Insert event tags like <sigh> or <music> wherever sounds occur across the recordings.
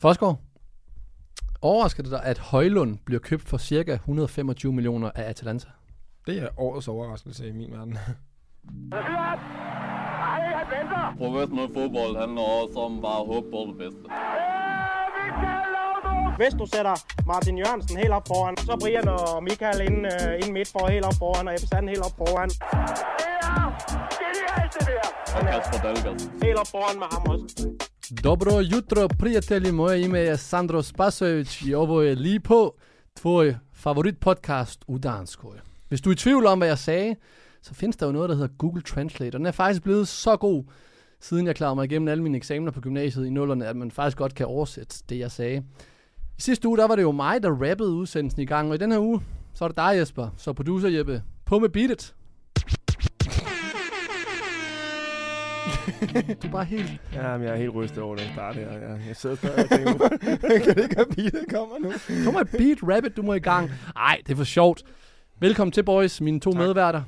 Forsgaard, overrasker det dig, at Højlund bliver købt for cirka 125 millioner af Atalanta? Det er årets overraskelse i min verden. Professionel fodbold handler også om bare at håbe på det bedste. Hvis du sætter Martin Jørgensen helt op foran, så Brian og Michael ind, uh, ind midt for helt op foran, og Ebbe helt op foran. Det er genialt, det der! Og Kasper Dahlgaard. Helt op foran med ham også. Dobro jutro, prijatelji, moje ime je Sandro Spasović i ovo je lige på tvoj favorit podcast u Danskoj. Hvis du er i tvivl om, hvad jeg sagde, så findes der jo noget, der hedder Google Translate, og den er faktisk blevet så god, siden jeg klarede mig igennem alle mine eksamener på gymnasiet i nullerne, at man faktisk godt kan oversætte det, jeg sagde. I sidste uge, der var det jo mig, der rappede udsendelsen i gang, og i den her uge, så er det dig, Jesper. Så producer Jeppe, på med beatet. Du er bare helt... Ja, men jeg er helt rystet over den start her. Jeg, jeg sidder stadig og tænker, <laughs> kan det ikke have beatet kommer nu? Kom med beat, rabbit, du må i gang. Ej, det er for sjovt. Velkommen til, boys, mine to tak. medværter.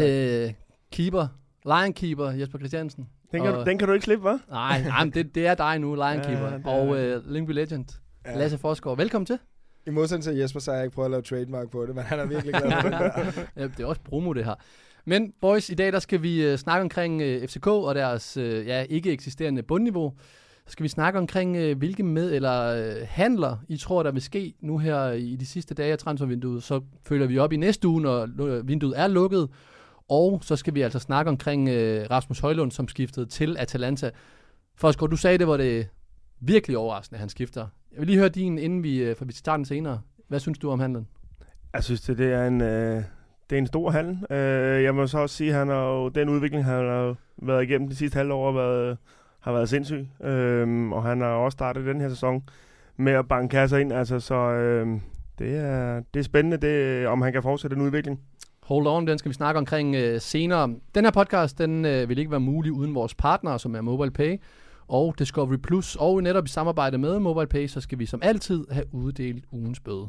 Øh, keeper, Lion Keeper, Jesper Christiansen. Den kan, Og- du, den kan du ikke slippe, hva'? Nej, nej men det, det er dig nu, Lion Ja, Keeper. er og øh, Lyngby Legend, Ja. Lasse Forsgaard. Velkommen til. I modsætning til Jesper, så har jeg ikke prøvet at lave trademark på det, men han er virkelig glad for <laughs> det. Ja, det er også promo, det her. Men boys, i dag der skal vi øh, snakke omkring øh, FCK og deres øh, ja, ikke eksisterende bundniveau. Så skal vi snakke omkring, øh, hvilke med eller øh, handler, I tror, der vil ske nu her øh, i de sidste dage af transfervinduet. Så følger vi op i næste uge, når øh, vinduet er lukket. Og så skal vi altså snakke omkring øh, Rasmus Højlund, som skiftede til Atalanta. Forsgaard, du sagde, det var det virkelig overraskende, at han skifter. Jeg vil lige høre din, inden vi, øh, for vi tager den senere. Hvad synes du om handlen? Jeg synes, det, det er en... Øh, det er en stor handel. Øh, jeg må så også sige, at han har jo, den udvikling, han har været igennem de sidste halvår, har været, har været sindssyg. Øh, og han har også startet den her sæson med at banke kasser ind. Altså, så øh, det, er, det er spændende, det, om han kan fortsætte den udvikling. Hold on, den skal vi snakke omkring øh, senere. Den her podcast, den øh, vil ikke være mulig uden vores partnere, som er MobilePay og Discovery Plus. Og netop i samarbejde med MobilePay, så skal vi som altid have uddelt ugens bøde.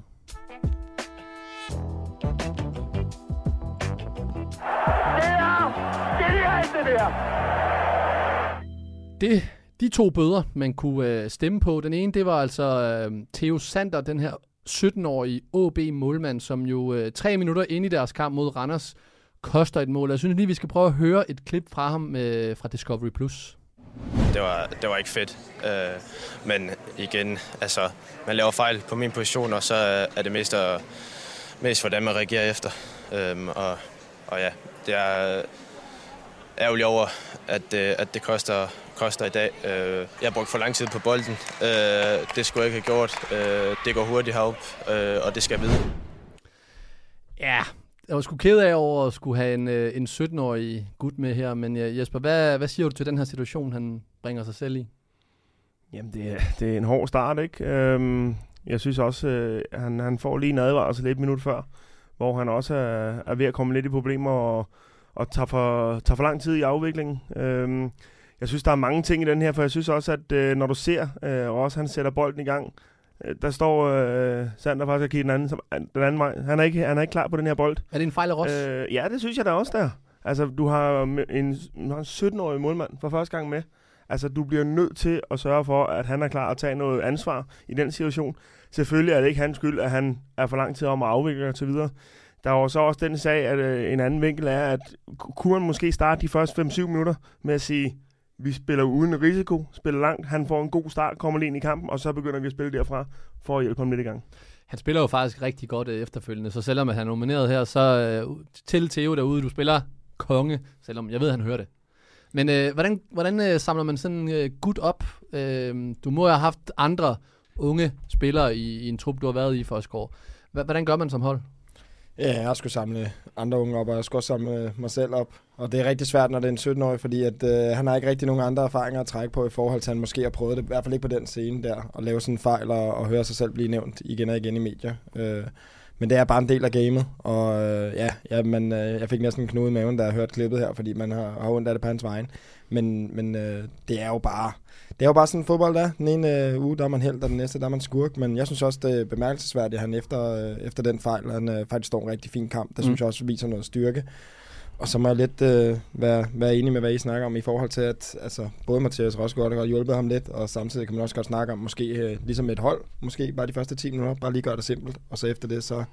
Det der! Det, de to bøder, man kunne øh, stemme på. Den ene, det var altså øh, Theo Sander, den her 17-årige OB-målmand, som jo øh, tre minutter inde i deres kamp mod Randers koster et mål. Jeg synes lige, vi skal prøve at høre et klip fra ham øh, fra Discovery Plus. det var, det var ikke fedt. Øh, men igen, altså, man laver fejl på min position, og så er det mest, at, mest hvordan man reagerer efter. Øhm, og, og ja, det er ærgerligt over, at, øh, at det koster, koster i dag. Øh, jeg har brugt for lang tid på bolden. Øh, det skulle jeg ikke have gjort. Øh, det går hurtigt heroppe, øh, og det skal jeg vide. Ja, jeg var sgu ked af over at skulle have en, øh, en 17-årig gut med her, men øh, Jesper, hvad, hvad siger du til den her situation, han bringer sig selv i? Jamen, det er, det er en hård start, ikke? Øhm, jeg synes også, øh, han, han får lige en advarsel lidt minut før, hvor han også er, er ved at komme lidt i problemer og, og tager, for, tager for lang tid i afviklingen. Øhm, jeg synes, der er mange ting i den her, for jeg synes også, at øh, når du ser, øh, Ross han sætter bolden i gang, øh, der står øh, Sander faktisk og kigger den anden, som, den anden vej. Han er, ikke, han er ikke klar på den her bold. Er det en fejl af Ross? Øh, ja, det synes jeg da også der. Altså, du har en, en 17-årig målmand for første gang med. Altså, du bliver nødt til at sørge for, at han er klar at tage noget ansvar i den situation. Selvfølgelig er det ikke hans skyld, at han er for lang tid om at afvikle og så videre. Der er jo så også den sag, at øh, en anden vinkel er, at kunne han måske starte de første 5-7 minutter med at sige, vi spiller uden risiko, spiller langt, han får en god start, kommer lige ind i kampen, og så begynder vi at spille derfra, for at hjælpe ham lidt i gang. Han spiller jo faktisk rigtig godt øh, efterfølgende, så selvom at han er nomineret her, så øh, til Theo derude, du spiller konge, selvom jeg ved, at han hører det. Men øh, hvordan, hvordan øh, samler man sådan en øh, gut op? Øh, du må have haft andre unge spillere i, i en trup, du har været i for at score. Hvordan gør man som hold? Ja, jeg skulle samle andre unge op, og jeg skulle også samle mig selv op. Og det er rigtig svært, når det er en 17-årig, fordi at, øh, han har ikke rigtig nogen andre erfaringer at trække på i forhold til, at han måske har prøvet det, i hvert fald ikke på den scene der, at lave sådan en fejl og, og høre sig selv blive nævnt igen og igen i medier. Øh, men det er bare en del af gamet, og øh, ja, ja man, øh, jeg fik næsten en knude i maven, da jeg hørte klippet her, fordi man har, har ondt af det på hans vejen. Men, men øh, det er jo bare det er jo bare sådan fodbold der. Den ene øh, uge, der er man held, og den næste, der er man skurk. Men jeg synes også, det er bemærkelsesværdigt, at han efter, øh, efter den fejl, han øh, faktisk står en rigtig fin kamp. Der Mm. synes jeg også viser noget styrke. Og så må jeg lidt øh, være, være enig med, hvad I snakker om i forhold til, at altså, både Mathias Rosgaard har hjulpet ham lidt, og samtidig kan man også godt snakke om, måske øh, ligesom et hold, måske bare de første 10 minutter, bare lige gøre det simpelt, og så efter det, så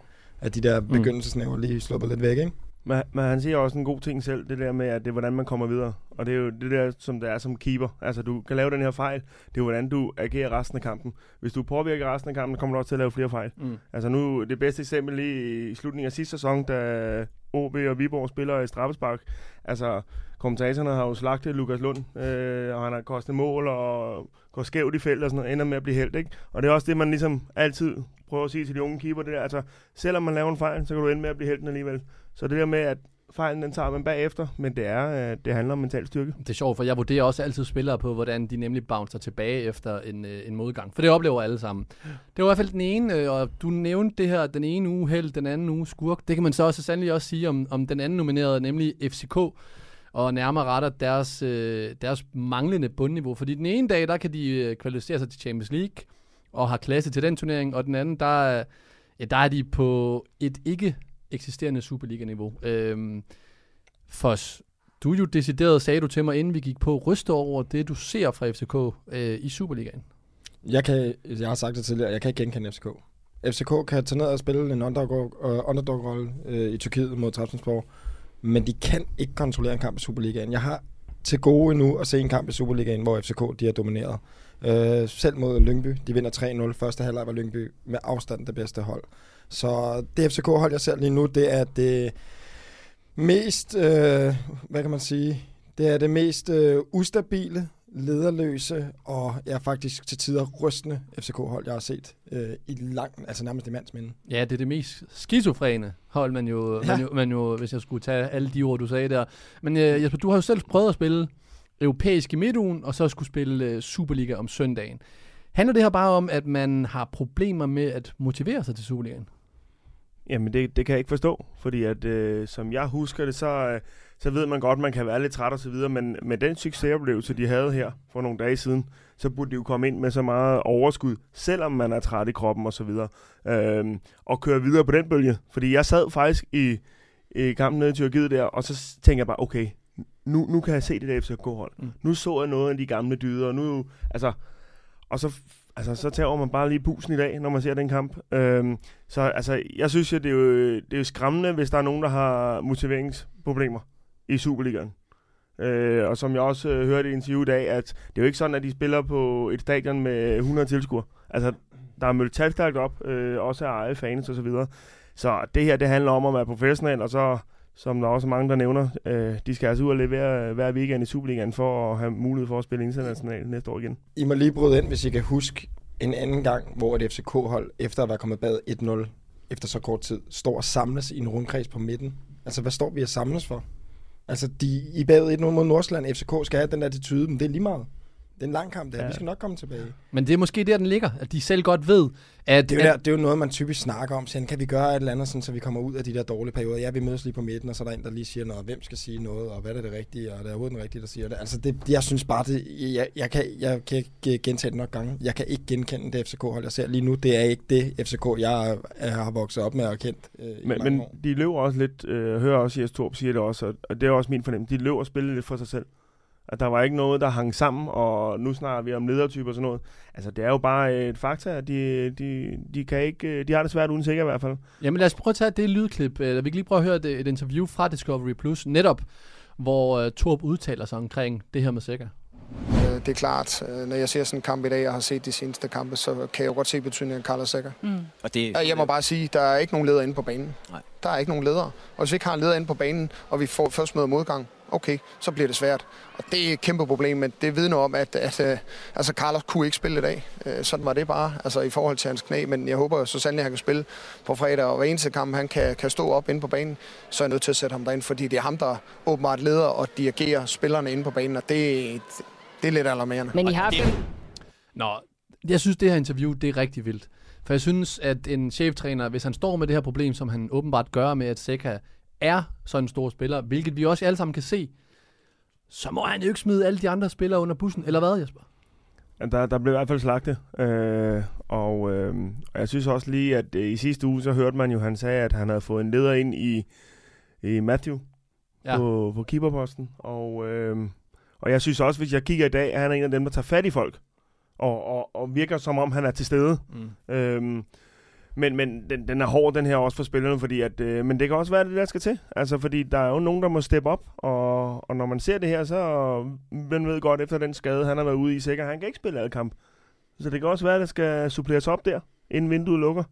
er de der begyndelsesnæver lige sluppet lidt væk, ikke? Men, men han siger også en god ting selv, det der med, at det er, hvordan man kommer videre. Og det er jo det der, som det er som keeper. Altså, du kan lave den her fejl. Det er jo, hvordan du agerer resten af kampen. Hvis du påvirker resten af kampen, kommer du også til at lave flere fejl. Mm. Altså nu, det bedste eksempel lige i slutningen af sidste sæson, da OB og Viborg spiller i straffespark. Altså, kommentatorerne har jo slagtet Lukas Lund, øh, og han har kostet mål og går skævt i feltet og sådan noget, ender med at blive helt, ikke? Og det er også det, man ligesom altid prøver at sige til de unge keeper, det der, altså, selvom man laver en fejl, så kan du ende med at blive helten alligevel. Så det der med, at fejlen den tager man bagefter, men det er, øh, det handler om mental styrke. Det er sjovt, for jeg vurderer også altid spillere på, hvordan de nemlig bouncer tilbage efter en, øh, en modgang. For det oplever alle sammen. Det var i hvert fald den ene, øh, og du nævnte det her, den ene uge held, den anden uge skurk. Det kan man så også sandelig også sige om, om den anden nominerede, nemlig FCK og nærmere retter deres, øh, deres manglende bundniveau. Fordi den ene dag, der kan de øh, kvalificere sig til Champions League og har klasse til den turnering, og den anden, der, øh, ja, der er de på et ikke eksisterende Superliga-niveau. Øhm, Fos, du jo decideret, sagde du til mig, inden vi gik på, ryste over det, du ser fra FCK øh, i Superligaen. Jeg, kan, jeg har sagt det tidligere, jeg kan ikke genkende FCK. FCK kan tage ned og spille en underdog- øh, underdog-rolle øh, i Tyrkiet mod Trabzonspor, men de kan ikke kontrollere en kamp i Superligaen. Jeg har til gode nu at se en kamp i Superligaen, hvor FCK de har domineret. Øh, selv mod Lyngby, de vinder 3-0. Første halvleg var Lyngby med afstand det bedste hold. Så det FCK-hold, jeg ser lige nu, det er det mest, øh, hvad kan man sige, det er det mest øh, ustabile, lederløse og ja, faktisk til tider rystende FCK-hold, jeg har set øh, i lang, altså nærmest i mandsminde. Ja, det er det mest skizofrene hold, man jo, Ja. man jo, man jo, hvis jeg skulle tage alle de ord, du sagde der. Men øh, Jesper, du har jo selv prøvet at spille europæiske midtugen, og så skulle spille øh, Superliga om søndagen. Handler det her bare om, at man har problemer med at motivere sig til Superligaen? Jamen, det, det kan jeg ikke forstå, fordi at, øh, som jeg husker det, så, øh, så ved man godt, at man kan være lidt træt og så videre, men med den succesoplevelse, de havde her for nogle dage siden, så burde de jo komme ind med så meget overskud, selvom man er træt i kroppen og så videre, øh, og køre videre på den bølge. Fordi jeg sad faktisk i, i kampen nede i Tyrkiet der, og så tænker jeg bare, okay, nu, nu kan jeg se det der FCK-hold. Mm. Nu så jeg noget af de gamle dyder, og nu, altså, og så, altså, så tager man bare lige pusen i dag, når man ser den kamp. Øhm, så altså, jeg synes jo, det er jo, det er jo skræmmende, hvis der er nogen, der har motiveringsproblemer i Superligaen. Øh, og som jeg også øh, hørte i interview i dag, at det er jo ikke sådan, at de spiller på et stadion med 100 tilskuere. Altså, der er mødt talstærkt op, øh, også af eget fans og så videre. Så det her, det handler om at være professionel, og så, som der også mange, der nævner, øh, de skal altså ud og levere øh, hver weekend i Superligaen for at have mulighed for at spille internationalt næste år igen. I må lige bryde ind, hvis I kan huske en anden gang, hvor et FCK-hold, efter at være kommet bag 1-0, efter så kort tid, står og samles i en rundkreds på midten. Altså, hvad står vi at samles for? Altså, de, I bag 1-0 mod Nordsjælland, FCK skal have den der attitude, men det er lige meget. Det er en lang kamp, der. Ja. Vi skal nok komme tilbage. Men det er måske der, den ligger, at de selv godt ved, at... Det er, jo at der, det er jo noget, man typisk snakker om. Sådan, kan vi gøre et eller andet, sådan, så vi kommer ud af de der dårlige perioder? Ja, vi mødes lige på midten, og så er der en, der lige siger noget. Hvem skal sige noget, og hvad er det rigtige, og det er overhovedet den rigtige, der siger det. Altså, det, jeg synes bare, det, jeg, jeg, kan, jeg kan ikke gentage det nok gange. Jeg kan ikke genkende det FCK-hold, jeg ser lige nu. Det er ikke det FCK, jeg er, har vokset op med og kendt øh, Men, men år. de løber også lidt, øh, hører også Jes Torp siger det også, og- og det er også min fornemmelse, de løber og spiller lidt for sig selv. At der var ikke noget, der hang sammen, og nu snakker vi om ledertyper og sådan noget. Altså, det er jo bare et fakta, at de, de, de, kan ikke, de har det svært uden sikker i hvert fald. Jamen lad os prøve at tage det lydklip. Øh, Vi kan lige prøve at høre et, et interview fra Discovery Plus, netop hvor uh, Torb udtaler sig omkring det her med Sækker. Øh, Det er klart, når jeg ser sådan en kamp i dag, og har set de seneste kampe, så kan jeg jo godt se betydningen af Carlos Sækker. Mm. Og det, Ja, Jeg må bare sige, der er ikke nogen leder inde på banen. Nej. Der er ikke nogen ledere. Og hvis vi ikke har en leder inde på banen, og vi får først møder modgang, okay, så bliver det svært. Og det er et kæmpe problem, men det vidner om, at, at øh, altså Carlos kunne ikke spille i dag. Øh, Sådan var det bare, altså i forhold til hans knæ. Men jeg håber så sandelig, at han kan spille på fredag, og hver eneste kamp, han kan, kan stå op inde på banen, så er jeg nødt til at sætte ham derind, fordi det er ham, der åbenbart leder og dirigerer spillerne inde på banen, og det, det er lidt alarmerende. Men I har det- Nå, jeg synes, det her interview, det er rigtig vildt. For jeg synes, at en cheftræner, hvis han står med det her problem, som han åbenbart gør med, at Seca er sådan en stor spiller, hvilket vi også alle sammen kan se, så må han jo ikke smide alle de andre spillere under bussen, eller hvad, Jesper? Ja, Der, der blev i hvert fald slagtet. Øh, og, øh, og jeg synes også lige, at øh, i sidste uge, så hørte man jo, han sagde, at han havde fået en leder ind i, i Matthew, ja. På, på keeperposten. Og, øh, og jeg synes også, hvis jeg kigger i dag, at han er en af dem, der tager fat i folk. Og, og, og virker som om, han er til stede. Mm. Øhm, men men den, den er hård, den her også for spillerne, fordi at, øh, men det kan også være, det der skal til. Altså, fordi der er jo nogen, der må steppe op, og, og når man ser det her, så man ved godt, efter den skade, han har været ude i, sikkert, han kan ikke spille alle kamp. Så det kan også være, at der skal suppleres op der, inden vinduet lukker.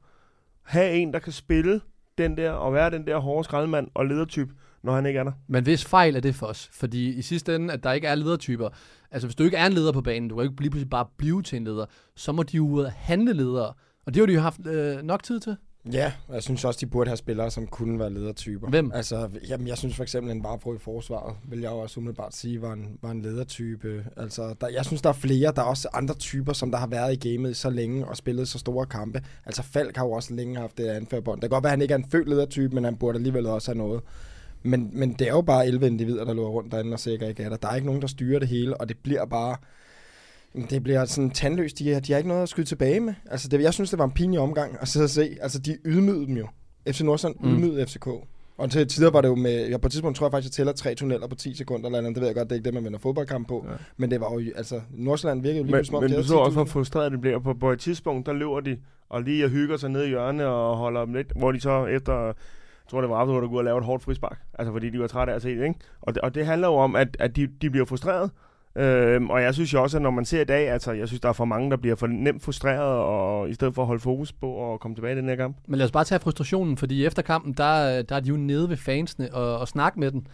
Ha' en, der kan spille den der, og være den der hårde skraldemand og ledertype, når han ikke er der. Men hvis fejl er det for os? Fordi i sidste ende, at der ikke er ledertyper. Altså hvis du ikke er en leder på banen, du kan ikke lige pludselig bare blive til en leder, så må de jo ud og handle ledere. Og det har de jo haft øh, nok tid til. Ja, og jeg synes også, de burde have spillere, som kunne være ledertyper. Hvem? Altså, jamen, jeg synes for eksempel, en Varbro i forsvaret, vil jeg jo også umiddelbart sige, var en, var en ledertype. Altså, der, jeg synes, der er flere, der er også andre typer, som der har været i gamet så længe og spillet så store kampe. Altså, Falk har jo også længe haft det anførbånd. Det kan godt være, at han ikke er en født ledertype, men han burde alligevel også have noget. Men, men det er jo bare 11 individer, der løber rundt derinde og sikkert ikke er der. Der er ikke nogen, der styrer det hele, og det bliver bare... Det bliver sådan tandløst. De, har- de har ikke noget at skyde tilbage med. Altså, det, jeg synes, det var en pinlig omgang at sidde og se. Altså, de ydmygede dem jo. FC Nordsjælland Mm. ydmygede FCK. Og til tider var det jo med... Ja, på et tidspunkt tror jeg faktisk, jeg tæller tre tunneller på 10 sekunder eller andet. Det ved jeg godt, det er ikke det, man vinder fodboldkamp på. Ja. Men det var jo... Altså, Nordsjælland virkede jo lige Men, som om men du så også, 10.000. hvor frustreret det bliver. På, på et tidspunkt, der løber de og lige og hygger sig ned i hjørnet og holder dem lidt, hvor de så efter, jeg tror det var aften, der går og lave et hårdt frispark. Altså fordi de var trætte af at se det, ikke? Og det, og det handler jo om, at, at de, de bliver frustreret. Øhm, og jeg synes jo også, at når man ser i dag, altså jeg synes, der er for mange, der bliver for nemt frustreret, og i stedet for at holde fokus på at komme tilbage i den her kamp. Men lad os bare tage frustrationen, fordi efter kampen, der, der er de jo nede ved fansene og, og snakke med den.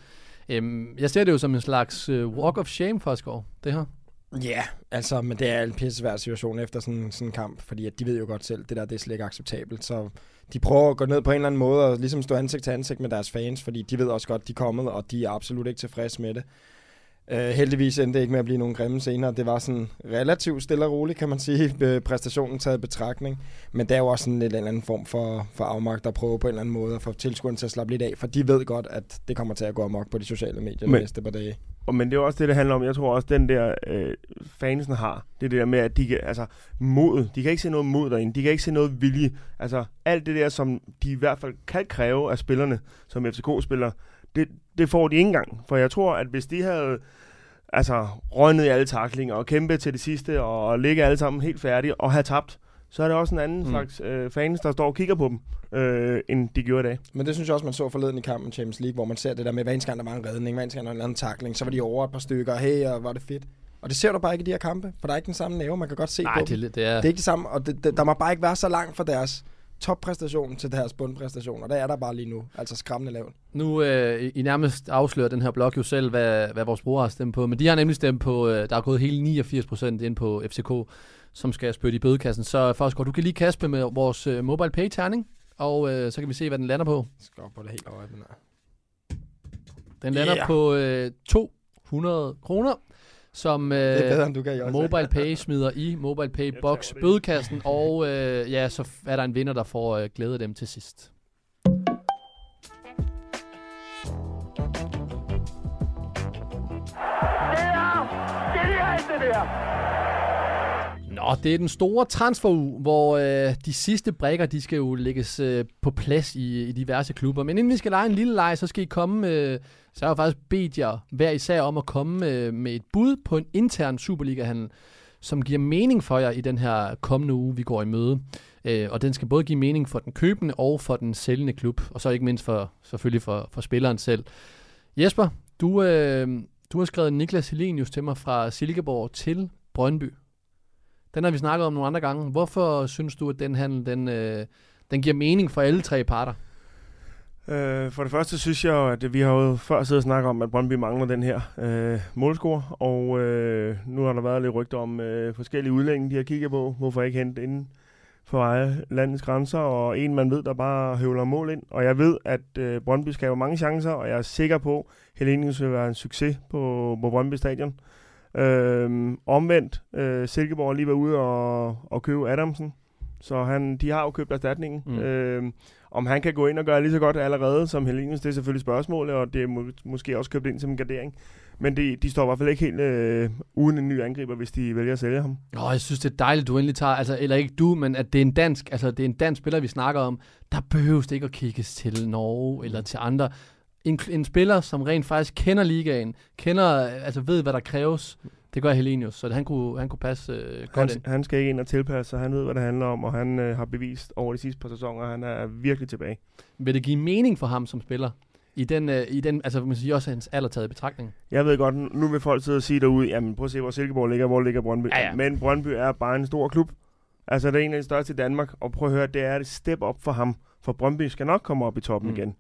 Øhm, jeg ser det jo som en slags uh, walk of shame for Skov, det her. Ja, altså, men det er en pissevær situation efter sådan, sådan en kamp, fordi at de ved jo godt selv, det der det er slet ikke acceptabelt. Så de prøver at gå ned på en eller anden måde og ligesom stå ansigt til ansigt med deres fans, fordi de ved også godt, de er kommet, og de er absolut ikke tilfredse med det. Uh, heldigvis endte det ikke med at blive nogle grimme scener. Det var sådan relativt stille og roligt, kan man sige, <laughs> øh, præstationen taget i betragtning. Men det er jo også sådan en eller anden form for, for afmagt at prøve på en eller anden måde at få tilskuerne til at slappe lidt af, for de ved godt, at det kommer til at gå amok på de sociale medier de Men- næste par dage. Og, men det er også det, det handler om. Jeg tror også, den der øh, fansen har, det er det der med, at de kan, altså, mod, de kan ikke se noget mod derinde, de kan ikke se noget vilje. Altså, alt det der, som de i hvert fald kan kræve af spillerne, som FCK-spillere, det, det får de ikke engang. For jeg tror, at hvis de havde altså, røgnet i alle taklinger og kæmpet til det sidste, og ligge alle sammen helt færdige og have tabt, så er det også en anden Mm. slags øh, fans, der står og kigger på dem, øh, end de gjorde i dag. Men det synes jeg også, man så forleden i kampen Champions League, hvor man ser det der med, hver eneste gang der var en redning, hver eneste gang der var en anden takling, så var de over et par stykker, hey, og var det fedt. Og det ser du bare ikke i de her kampe, for der er ikke den samme nerve, man kan godt se Nej, på det, er dem. det er... Det er ikke det samme, og det, det, der må bare ikke være så langt fra deres toppræstation til deres bundpræstation, og der er der bare lige nu, altså skræmmende lavt. Nu øh, I- nærmest afslører den her blog jo selv, hvad, hvad vores brugere har stemt på. Men de har nemlig stemt på, øh, der er gået hele 89 procent ind på FCK, som skal spytte i bødekassen. Så Forsgaard, du kan lige kaste med vores øh, mobile pay terning og øh, så kan vi se, hvad den lander på. Jeg skal op på det helt over, den her. Den lander Yeah. på øh, 200 kroner, som Det er bedre, øh, end du kan, Jørgen. Mobile Pay smider i Mobile Pay Box bødekassen. Og øh, ja, så er der en vinder, der får øh, glæde af dem til sidst. Det er genialt, det der! Nå, det er den store transferuge, hvor øh, de sidste brækker, de skal jo lægges øh, på plads i, i diverse klubber. Men inden vi skal lege en lille leg, så skal I komme, øh, så har jeg jo faktisk bedt jer hver især om at komme øh, med et bud på en intern Superliga-handel, som giver mening for jer i den her kommende uge, vi går i møde. Øh, og den skal både give mening for den købende og for den sælgende klub, og så ikke mindst for, selvfølgelig for, for spilleren selv. Jesper, du, øh, du har skrevet Niklas Helenius til mig fra Silkeborg til Brøndby. Den har vi snakket om nogle andre gange. Hvorfor synes du, at den handel, den, øh, den giver mening for alle tre parter? Øh, for det første synes jeg, at vi har jo før siddet og snakket om, at Brøndby mangler den her øh, målscore, og øh, nu har der været lidt rygter om øh, forskellige udlændinge, de har kigget på. Hvorfor ikke hente inden for eget landets grænser, og en man ved, der bare høvler mål ind. Og jeg ved, at øh, Brøndby skaber mange chancer, og jeg er sikker på, at Helenius vil være en succes på, på Brøndby Stadion. Øh, omvendt, øh, Silkeborg lige været ude og, og købe Adamsen, så han, de har jo købt erstatningen. Mm. Mm. Øh, om han kan gå ind og gøre lige så godt allerede som Helenius, det er selvfølgelig spørgsmålet, og det er må, måske også købt ind som en gardering. Men de, de står i hvert fald ikke helt øh, uden en ny angriber, hvis de vælger at sælge ham. Nå, jeg synes, det er dejligt, du endelig tager, altså, eller ikke du, men at det er en dansk, altså det er en dansk spiller, vi snakker om. Der behøves det ikke at kigges til Norge eller til andre. En, en spiller, som rent faktisk kender ligaen, kender, altså ved, hvad der kræves, det gør Helenius, så han kunne, han kunne passe øh, godt Han, ind. han skal ikke ind og tilpasse sig. Han ved, hvad det handler om, og han øh, har bevist over de sidste par sæsoner, at han er virkelig tilbage. Vil det give mening for ham som spiller? I den, øh, i den altså man siger også hans alder taget i betragtning. Jeg ved godt, nu vil folk sidde og sige derude, jamen prøv at se, hvor Silkeborg ligger, hvor ligger Brøndby. Ja, ja. Men Brøndby er bare en stor klub. Altså, det er en af de største i Danmark, og prøv at høre, det er et step op for ham. For Brøndby skal nok komme op i toppen mm. igen.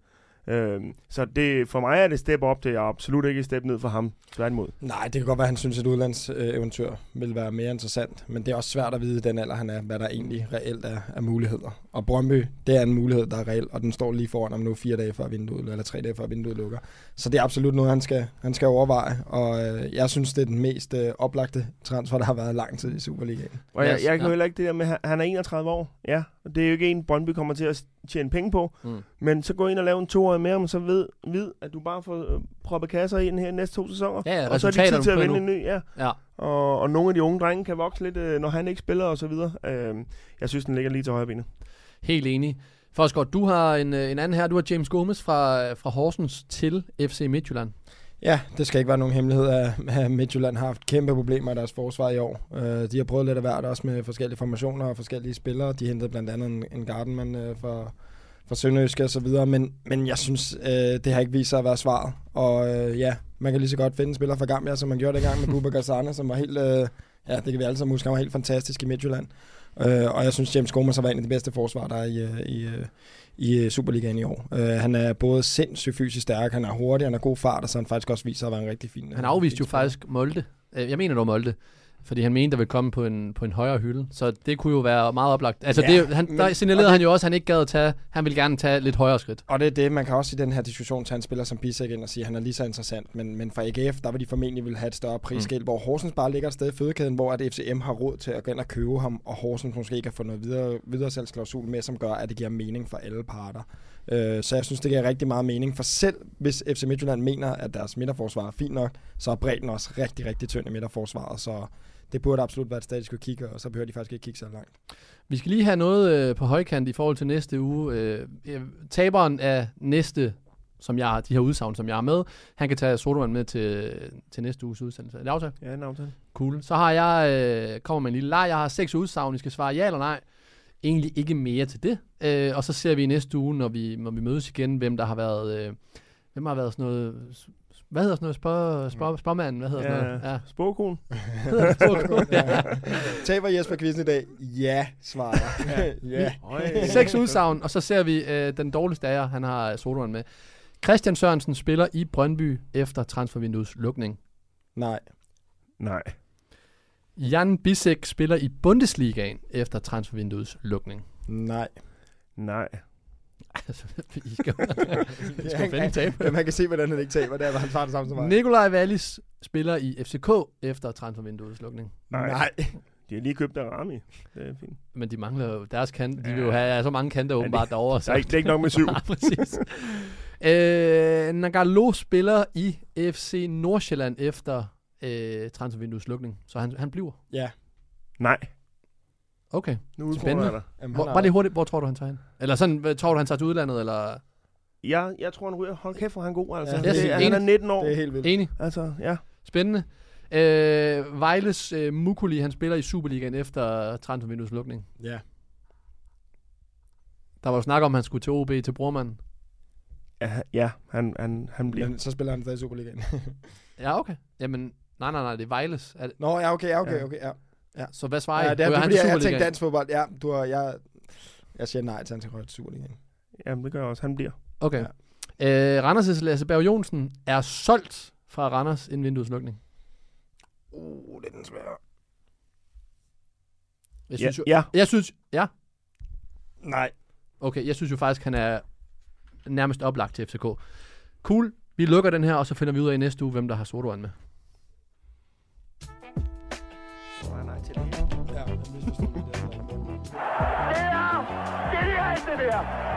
Øhm, så det, for mig er det step op, det er absolut ikke et step ned for ham. Tværtimod. Nej, det kan godt være, at han synes, at et udlandseventyr vil være mere interessant. Men det er også svært at vide i den alder, han er, hvad der egentlig reelt er af muligheder. Og Brøndby, det er en mulighed, der er reel, og den står lige foran om nu fire dage før vinduet, eller tre dage før vinduet lukker. Så det er absolut noget, han skal, han skal overveje. Og øh, jeg synes, det er den mest øh, oplagte transfer, der har været lang tid i Superligaen. Og jeg, jeg kan ja. jo heller ikke det der med, han er 31 år. Ja, og det er jo ikke en, Brøndby kommer til at tjene penge på. Mm. Men så gå ind og lave en toårig mere, men så ved, ved, at du bare får øh, proppet kasser ind her næste to sæsoner. Ja, ja, og så er det tid til at vinde en ny, ja. Ja. Og, og nogle af de unge drenge kan vokse lidt, øh, når han ikke spiller og så videre. Øh, jeg synes, den ligger lige til højre benet. Helt enig. Forsgaard, du har en, øh, en anden her. Du har James Gomes fra, fra Horsens til FC Midtjylland. Ja, det skal ikke være nogen hemmelighed, at Midtjylland har haft kæmpe problemer i deres forsvar i år. Øh, De har prøvet lidt af hvert, også med forskellige formationer og forskellige spillere. De hentede blandt andet en, en Gardenman øh, fra, fra Sønderjyske og så videre, men, men jeg synes, øh, det har ikke vist sig at være svaret. Og øh, ja, man kan lige så godt finde en spiller fra Gambia, som man gjorde dengang med <laughs> Bubba Gazzane, som var helt, øh, ja, det kan vi alle sammen huske, han var helt fantastisk i Midtjylland. Øh, og jeg synes, James Gomes har været en af de bedste forsvar, der er i, øh, i, i øh, Superligaen i år. Øh, han er både sindssygt fysisk stærk, han er hurtig, han har god fart, og så han faktisk også sig at være en rigtig fin Han øh, afviste fin jo faktisk Molde. Øh, Jeg mener, var Molde. Fordi han mente, der ville komme på en, på en højere hylde. Så det kunne jo være meget oplagt. Altså, Ja, det, han, men- der signalerede det- han jo også, at han ikke gad at tage... Han ville gerne tage lidt højere skridt. Og det er det, man kan også i den her diskussion tage en spiller som Bisek ind og sige, at han er lige så interessant. Men, men for AGF, der vil de formentlig vil have et større prisskilt, mm. hvor Horsens bare ligger et sted i fødekæden, hvor at FCM har råd til at gå ind og købe ham, og Horsens måske kan få noget videre, videresalgsklausul med, som gør, at det giver mening for alle parter. Øh, så jeg synes, det giver rigtig meget mening, for selv hvis FC Midtjylland mener, at deres midterforsvar er fint nok, så er bredden også rigtig, rigtig tynd i midterforsvaret, så det burde absolut være et sted, de skulle kigge, og så behøver de faktisk ikke kigge så langt. Vi skal lige have noget øh, på højkant i forhold til næste uge. Øh, taberen af næste, som jeg har, de her udsagn, som jeg har med, han kan tage Soderman med til, til næste uges udsendelse. Er det aftalt? Ja, en aftale. Cool. Så har jeg, øh, kommer med en lille leg. Jeg har seks udsagn, I skal svare ja eller nej. Egentlig ikke mere til det. Øh, og så ser vi i næste uge, når vi, når vi mødes igen, hvem der har været... Øh, hvem har været sådan noget... Hvad hedder sådan noget? Spør, spør, spørmanden? Hvad hedder sådan noget? Ja. Spåkon. <laughs> Hedder det Spåkon? ja. Taber Jesper quizzen i dag? Ja, svarer jeg. ja. <laughs> Øj. Seks udsagn, og så ser vi øh, den dårligste af jer. Han har Soderman med. Christian Sørensen spiller i Brøndby efter transfervinduets lukning. Nej. Nej. Jan Bisek spiller i Bundesligaen efter transfervinduets lukning. Nej. Nej. Altså, I skal, <laughs> I skal finde en taber. Ja, man kan se, hvordan han ikke taber. Det er, at han svarer det samme som mig. Nikolaj Wallis spiller i FCK efter transfervinduets lukning. Nej. Nej. De har lige købt Arami. Det er fint. Men de mangler jo deres kant. De vil jo Ja. have så mange kanter åbenbart det- derovre. Der er ikke, det er ikke nok med syv. <laughs> Nej, præcis. øh, Nagalo spiller i FC Nordsjælland efter øh, transfervinduets lukning. Så han, han bliver. Ja. Nej. Okay. Nu udfordrer Spændende. jeg dig. Jamen, Hvor, han bare lige hurtigt, hvor tror du, han tager hen? Eller sådan, hvad, tror du, han tager til udlandet? Eller? Jeg, jeg tror, han ryger. Hold kæft, hvor er han god, altså. Ja, Ja, det, er han er enig. 19 år. Det er helt vildt. Enig. Altså, ja. Spændende. Øh, Vejles øh, Mukuli, han spiller i Superligaen efter transfervinduets lukning. Ja. Der var jo snak om, at han skulle til OB til Brormanden. Ja, ja han, han, han bliver... Men så spiller han stadig i Superligaen. Ja, okay. Jamen, nej, nej, nej, det er Vejles. Er det, Nå, ja, okay, ja, okay, Ja. okay, ja. så hvad svarer I? ja Ryger det, er fordi, jeg, jeg tænkte dansk fodbold. Ja, du har, jeg, jeg siger nej til, at han skal til Superligaen. Jamen, det gør jeg også. Han bliver. Okay. Øh, Randers' Lasse Berg Jonsen er solgt fra Randers inden vinduets lukning. Uh, det er den svære. Jeg Ja, synes jo, ja. jeg synes, ja, Nej. okay, jeg synes jo faktisk, han er nærmest oplagt til FCK. Cool, vi lukker den her, og så finder vi ud af i næste uge, hvem der har Sotoan med. Det der!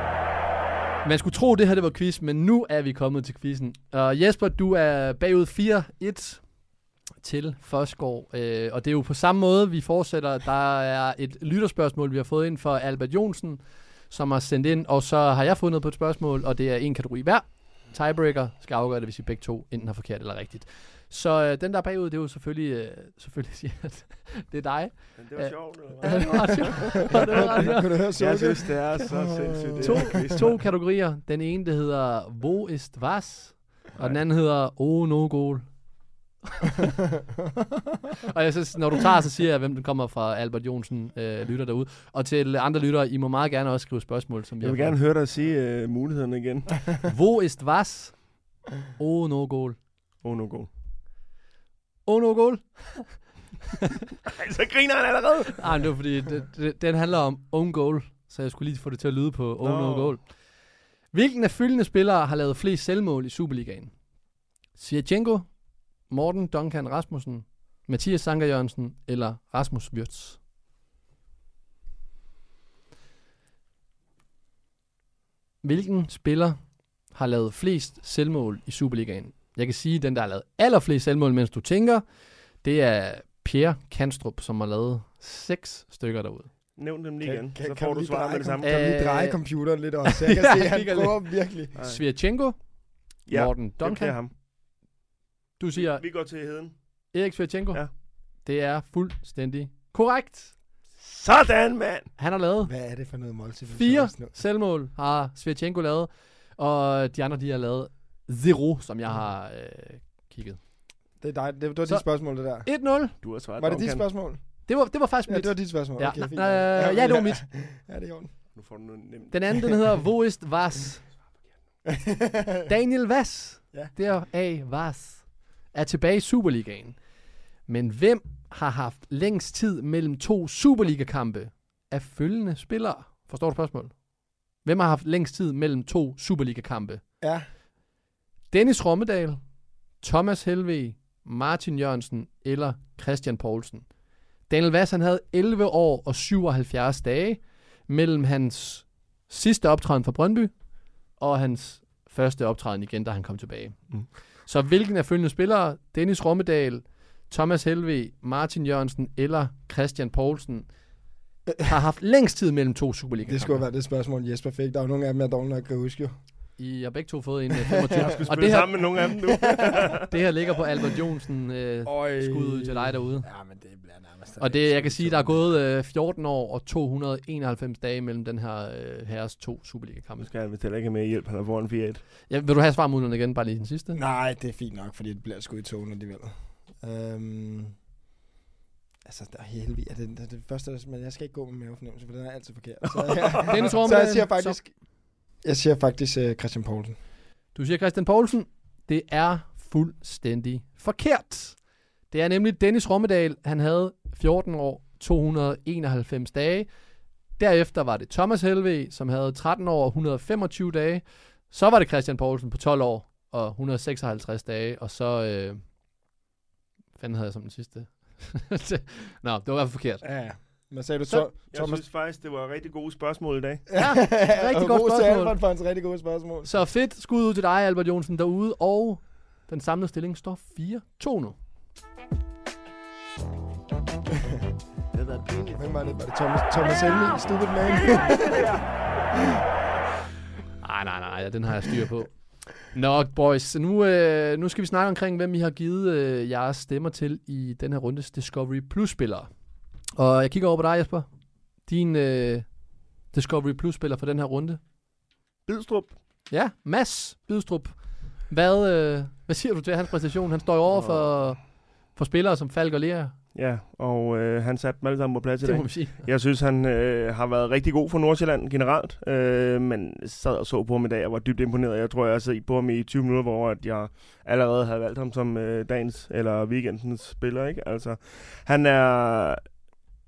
Man skulle tro, det her det var quiz, men nu er vi kommet til quizzen. Og Jesper, du er bagud 4-1 til Forsgaard. Øh, og det er jo på samme måde, vi fortsætter. Der er et lytterspørgsmål, vi har fået ind fra Albert Jonsen, som har sendt ind. Og så har jeg fundet på et spørgsmål, og det er en kategori hver. tiebreaker skal afgøre det, hvis vi begge to enten har forkert eller rigtigt. Så øh, den der er bagud, det er jo selvfølgelig, øh, selvfølgelig <laughs> siger, at det er dig. Men det var Øh, sjovt, eller <laughs> Ja, hvad? det var sjovt. <laughs> Det var ret sjovt. Kunne du høre Jeg synes, det er så sindssygt. det to, quiz, to kategorier. Den ene, det hedder Wo ist was? Og den anden hedder Oh no goal. og jeg så, når du tager, så siger jeg, hvem den kommer fra Albert Jonsen, øh, lytter derude. Og til andre lyttere, I må meget gerne også skrive spørgsmål, som vi Jeg vil gerne høre dig sige uh, mulighederne igen. Wo ist was? Oh no goal. Oh, no go. Oh no goal? <laughs> Så griner han allerede. Nej, men det var fordi, det, det, den handler om own goal, så jeg skulle lige få det til at lyde på oh no Nå. goal. Hvilken af følgende spillere har lavet flest selvmål i Superligaen? Sierchenko, Morten Duncan Rasmussen, Mathias Sanker Jørgensen eller Rasmus Wirtz? Hvilken spiller har lavet flest selvmål i Superligaen? Jeg kan sige, at den, der har lavet allerflest selvmål, mens du tænker, det er Pierre Kanstrup, som har lavet seks stykker derude. Nævn dem lige Kan- igen, kan- så kan får du du lige svar dreje med det samme. Kan du lige Øh, dreje computeren lidt også? så <laughs> Jeg kan Ja, se, at han kigger lidt. prøver virkelig. Svirchenko, Ja, Morten det Duncan. ham. Du siger Vi går til heden. Erik Svirchenko. Ja. Det er fuldstændig korrekt. Sådan, mand! Han har lavet Hvad er det for noget multiple fire selvmål, har Svirchenko lavet. Og de andre, de har lavet zero, som jeg har øh, kigget. Det er dig. Det, det var Så- dit spørgsmål, det der. 1-0. Du har svaret Var det dit spørgsmål? Det var, det var faktisk Ja, mit. det var dit spørgsmål. Ja, Okay, fint. nej, ja, det var mit. <laughs> Ja, det er i orden. Nu får du noget nemt. Den anden, den hedder Wo ist was? Daniel Vass, Ja. der A. Vass, er tilbage i Superligaen. Men hvem har haft længst tid mellem to Superliga-kampe af følgende spillere? Forstår du spørgsmålet? Hvem har haft længst tid mellem to Superliga-kampe? Ja. Dennis Rommedal, Thomas Helve, Martin Jørgensen eller Christian Poulsen. Daniel Vass, han havde 11 år og 77 dage mellem hans sidste optræden for Brøndby og hans første optræden igen, da han kom tilbage. Mm. Så hvilken af følgende spillere, Dennis Rommedal, Thomas Helve, Martin Jørgensen eller Christian Poulsen, har haft længst tid mellem to superliga Det skulle være det spørgsmål, Jesper fik. Der er jo nogle af dem, jeg dårligt nok kan huske jo. I har begge to fået en øh, <laughs> 25. Jeg skulle og spille det her, sammen med nogle af dem nu. <laughs> det her ligger på Albert Jonsen øh, skud ud til dig derude. Ja, men det bliver nærmest... Og det, jeg kan sige, der er gået øh, 14 år og 291 dage mellem den her øh, herres to Nu Superliga-kampe. skal han vist heller ikke med hjælp. Han er foran 4-1. Ja, vil du have svarmuligheden igen, bare lige den sidste? Nej, det er fint nok, fordi det bliver sgu i togen alligevel. Øhm, altså, der er helvede. Det, det, det første, men jeg skal ikke gå med mavefornemmelse, for den er altid forkert. Så, ja. <laughs> Dennis så Rommedal, jeg siger faktisk... Jeg siger faktisk uh, Christian Poulsen. Du siger Christian Poulsen. Det er fuldstændig forkert. Det er nemlig Dennis Rommedal. Han havde 14 år, 291 dage. Derefter var det Thomas Helve, som havde 13 år og 125 dage. Så var det Christian Poulsen på 12 år og 156 dage. Og så... Øh, fanden havde jeg som den sidste? <laughs> Nå, det var i hvert fald forkert. Ja. Men sagde du Så- så, Jeg Thomas? synes faktisk, det var rigtig gode spørgsmål i dag. Ja, <laughs> rigtig til spørgsmål. Albert for hans rigtig gode spørgsmål. Så fedt skud ud til dig, Albert Jonsen, derude. Og den samlede stilling står 4-2 nu. Det har været pinligt. Hvem var det? Var det Thomas, Thomas Helmi? Stupid man? <laughs> Nej, nej, nej, den har jeg styr på. Nå, boys, nu, øh, nu skal vi snakke omkring, hvem I har givet øh, jeres stemmer til i den her rundes Discovery Plus-spillere. Og jeg kigger over på dig, Jesper. Din øh, Discovery Plus-spiller for den her runde. Bidstrup. Ja, Mads Bidstrup. Hvad, øh, hvad siger du til hans præstation? Han står jo over for, for spillere som Falk og Lea. Ja, og øh, han satte dem alle sammen på plads i Det må dag. sige. Jeg synes, han øh, har været rigtig god for Nordsjælland generelt, øh, men sad og så på ham i dag og var dybt imponeret. Jeg tror, jeg har set på ham i 20 minutter, hvor at jeg allerede havde valgt ham som øh, dagens eller weekendens spiller. Ikke? Altså, han er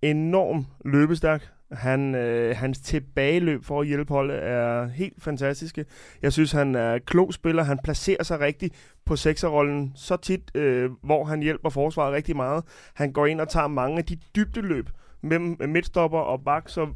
enormt løbestærk. Han, øh, hans tilbageløb for at hjælpe holdet er helt fantastiske. Jeg synes, han er klog spiller. Han placerer sig rigtigt på sekserrollen så tit, øh, hvor han hjælper forsvaret rigtig meget. Han går ind og tager mange af de dybdeløb mellem midtstopper og bak, så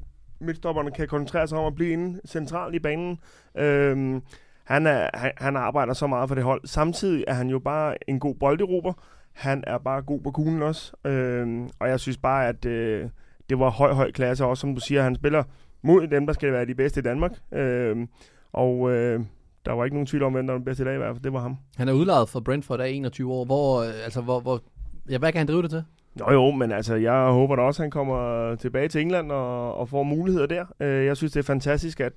midtstopperne kan koncentrere sig om at blive inde centralt i banen. Øh, han, er, han, han arbejder så meget for det hold. Samtidig er han jo bare en god bolderober. Han er bare god på kuglen også. Øhm, og jeg synes bare, at øh, det var høj, høj klasse også, som du siger. Han spiller mod dem, der skal være de bedste i Danmark. Øhm, og øh, der var ikke nogen tvivl om, hvem der var den bedste i dag i hvert fald. Det var ham. Han er udlejet for Brentford af 21 år. Hvor, øh, altså, hvor, hvor, ja, hvad kan han drive det til? Nå jo, men altså, jeg håber da også, at han kommer tilbage til England og, og får muligheder der. Øh, jeg synes, det er fantastisk, at,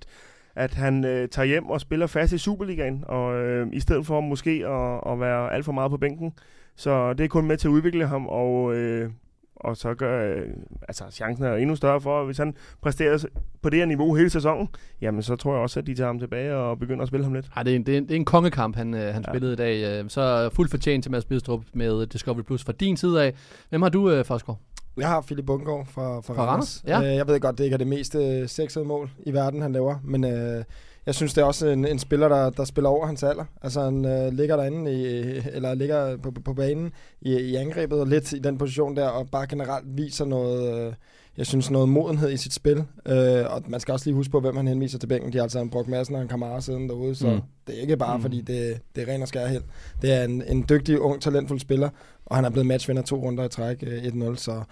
at han øh, tager hjem og spiller fast i Superligaen, og øh, i stedet for måske at, at være alt for meget på bænken. Så det er kun med til at udvikle ham, og, øh, og så gør øh, altså, chancen er endnu større for, at hvis han præsterer på det her niveau hele sæsonen, jamen så tror jeg også, at de tager ham tilbage og begynder at spille ham lidt. Ej, det, er en, det, er en, det er en kongekamp, han, øh, han Ja. spillede i dag. Øh, Så fuldt fortjent til Mads Bidstrup med Discovery Plus fra din side af. Hvem har du, øh, Forsgaard? Jeg har Philip Bundgaard fra, fra, Fra Randers. Randers, ja. Øh, jeg ved godt, det ikke er det mest øh, sexede mål i verden, han laver, men øh, jeg synes, det er også en, en spiller, der, der spiller over hans alder. Altså, han øh, ligger derinde, i, eller ligger på, på banen i, i angrebet, og lidt i den position der, og bare generelt viser noget, øh, jeg synes, noget modenhed i sit spil. Øh, og man skal også lige huske på, hvem han henviser til bænken. De har altså en Brock Madsen og en Kamara siden derude, så Mm. det er ikke bare, mm. fordi det, det er ren og skær held. Det er en, en dygtig, ung, talentfuld spiller, og han er blevet matchvinder to runder i træk øh, 1-0, så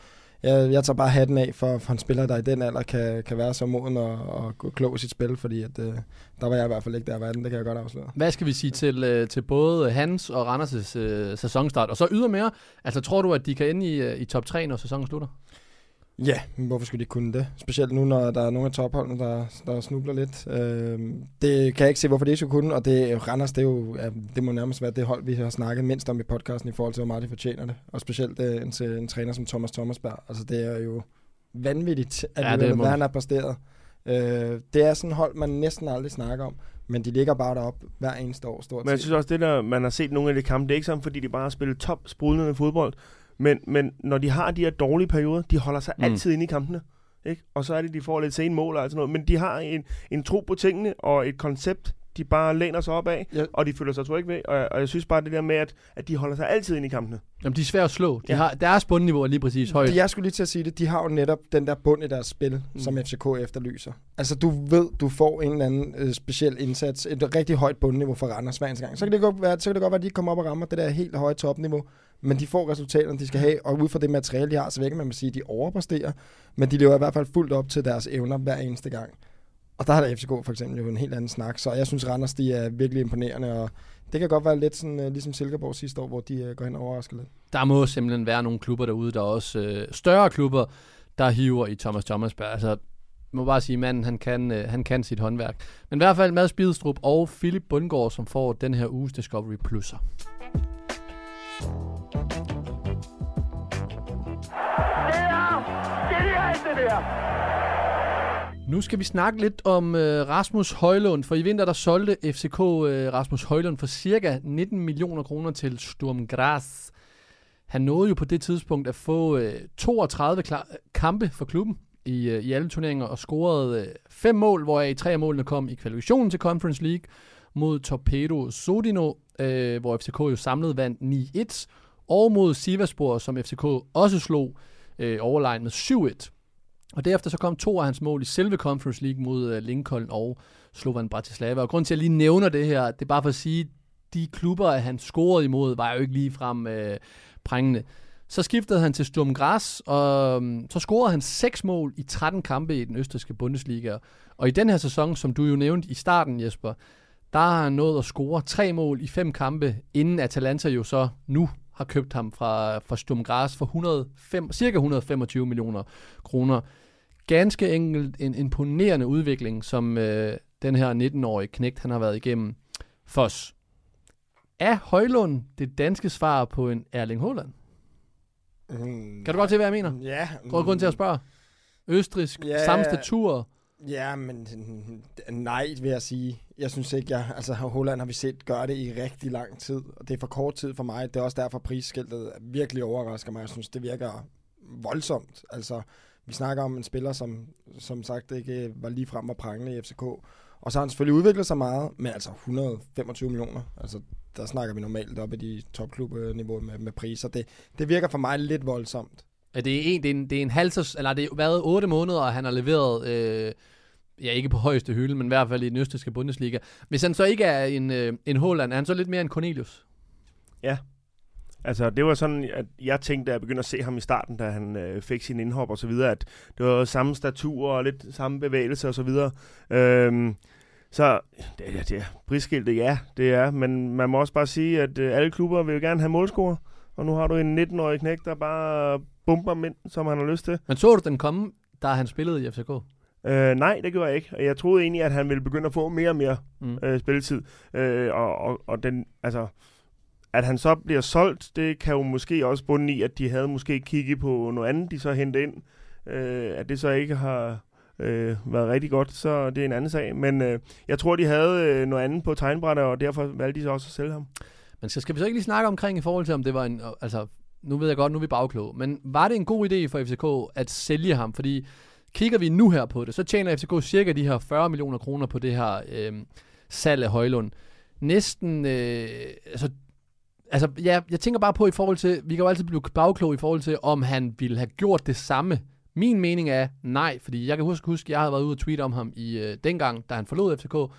jeg, jeg tager bare hatten af for, for en spiller, der i den alder kan, kan være så moden og, og gå klog i sit spil, fordi at, øh, der var jeg i hvert fald ikke der i verden, det kan jeg godt afsløre. Hvad skal vi sige til, øh, til både hans og Randers' øh, sæsonstart? Og så ydermere, altså tror du, at de kan ende i, øh, i top 3, når sæsonen slutter? Ja, men hvorfor skulle de kunne det? Specielt nu, når der er nogle af topholdene, der, der snubler lidt. Øh, det kan jeg ikke se, hvorfor de ikke skulle kunne, og det, Randers, det, er jo, ja, det må nærmest være det hold, vi har snakket mindst om i podcasten i forhold til, hvor meget de fortjener det. Og specielt øh, en, en træner som Thomas Thomasberg. Altså, det er jo vanvittigt, at Ja, det det hvad han har præsteret. Øh, det er sådan et hold, man næsten aldrig snakker om, men de ligger bare deroppe hver eneste år, stort Men jeg synes også, det der, man har set nogle af de kampe, det er ikke sådan, fordi de bare har spillet top sprudlende fodbold. Men, men når de har de her dårlige perioder, de holder sig Mm. altid inde i kampene. Ikke? Og så er det, de får lidt sene mål og sådan noget. Men de har en, en tro på tingene og et koncept, de bare læner sig op af, Ja. og de føler sig trygge ved. Og, og jeg synes bare det der med, at, at de holder sig altid inde i kampene. Jamen, de er svære at slå. De Ja. har, deres bundniveau er lige præcis højt. Jeg skulle lige til at sige det, de har jo netop den der bund i deres spil, Mm. mm. som FCK efterlyser. Altså du ved, du får en eller anden øh, speciel indsats, et rigtig højt bundniveau for Randers hver gang. Så kan, det godt være, så kan det godt være, at de kommer op og rammer det der helt høje topniveau, men de får resultaterne, de skal have, og ud fra det materiale, de har, så ikke man sige, at de overpræsterer, men de lever i hvert fald fuldt op til deres evner hver eneste gang. Og der har der FCK for eksempel jo en helt anden snak, så jeg synes, Randers de er virkelig imponerende, og det kan godt være lidt sådan, øh, ligesom Silkeborg sidste år, hvor de øh, går hen og overrasker lidt. Der må simpelthen være nogle klubber derude, der er også øh, større klubber, der hiver i Thomas Thomasberg. Altså, jeg må bare sige, manden, han kan, øh, han kan sit håndværk. Men i hvert fald Mads Bidstrup og Philip Bundgaard, som får den her uges Discovery Plus'er. Det er genialt, det der! Nu skal vi snakke lidt om øh, Rasmus Højlund, for i vinter der solgte FCK øh, Rasmus Højlund for cirka 19 millioner kroner til Sturm Graz. Han nåede jo på det tidspunkt at få øh, 32 klar- kampe for klubben i, øh, i alle turneringer og scorede øh, fem mål, hvoraf tre af målene kom i kvalifikationen til Conference League mod Torpedo Sodino, øh, hvor FCK jo samlet vandt 9-1, og mod Sivaspor, som FCK også slog øh, overlegnet med 7-1. Og derefter så kom to af hans mål i selve Conference League mod øh, Lincoln og Slovan Bratislava. Og grund til, at jeg lige nævner det her, det er bare for at sige, de klubber, han scorede imod, var jo ikke lige frem øh, prængende. Så skiftede han til Sturm Graz, og øhm, så scorede han seks mål i 13 kampe i den østrigske Bundesliga. Og i den her sæson, som du jo nævnte i starten, Jesper, der har han nået at score tre mål i fem kampe, inden Atalanta jo så nu har købt ham fra, fra Sturm Graz for 105, cirka 125 millioner kroner ganske enkelt en imponerende udvikling, som øh, den her 19-årige knægt, han har været igennem. Foss. Er Højlund det danske svar på en Erling Haaland? Mm, Kan du godt til, hvad jeg mener? Ja. Går grund til at spørge? Østrisk, Ja. samme statur. Ja, men nej, vil jeg sige. Jeg synes ikke, jeg, altså Holland har vi set gøre det i rigtig lang tid, og det er for kort tid for mig. Det er også derfor, prisskiltet virkelig overrasker mig. Jeg synes, det virker voldsomt. Altså, vi snakker om en spiller, som som sagt ikke var lige frem og prangende i FCK. Og så har han selvfølgelig udviklet sig meget, men altså 125 millioner. Altså, der snakker vi normalt op i de topklubniveau med, med priser. Det, det virker for mig lidt voldsomt. Ja, det er en, det er en, det er en halv, eller det har været otte måneder, og han har leveret, øh, ja ikke på højeste hylde, men i hvert fald i den østrigske Bundesliga. Hvis han så ikke er en, øh, en Haaland, er han så lidt mere en Cornelius? Altså, det var sådan, at jeg tænkte, da jeg begyndte at se ham i starten, da han øh, fik sin indhop og så videre, at det var samme statur og lidt samme bevægelse og så videre. Øhm, Så det, det, det er prisskiltet, ja, det er. Men man må også bare sige, at øh, alle klubber vil jo gerne have målscorer. Og nu har du en 19-årig knæk, der bare bomber mænd, som han har lyst til. Men så du den komme, da han spillede i FCK? Øh, nej, det gjorde jeg ikke. Og jeg troede egentlig, at han ville begynde at få mere og mere Mm. øh, spilletid. Øh, og, og, og den, altså, at han så bliver solgt, det kan jo måske også bunde i, at de havde måske kigget på noget andet, de så hentede ind. Øh, at det så ikke har øh, været rigtig godt, så det er en anden sag. Men øh, jeg tror, de havde øh, noget andet på tegnbrættet, og derfor valgte de så også at sælge ham. Men så skal vi så ikke lige snakke omkring i forhold til, om det var en... Altså, nu ved jeg godt, nu er vi bagkloge. Men var det en god idé for FCK at sælge ham? Fordi kigger vi nu her på det, så tjener FCK cirka de her 40 millioner kroner på det her øh, salg af Højlund. Næsten... Øh, altså, altså, ja, jeg tænker bare på i forhold til... Vi kan jo altid blive bagklog i forhold til, om han ville have gjort det samme. Min mening er nej, fordi jeg kan huske, huske jeg havde været ude og tweete om ham i øh, dengang, da han forlod FCK.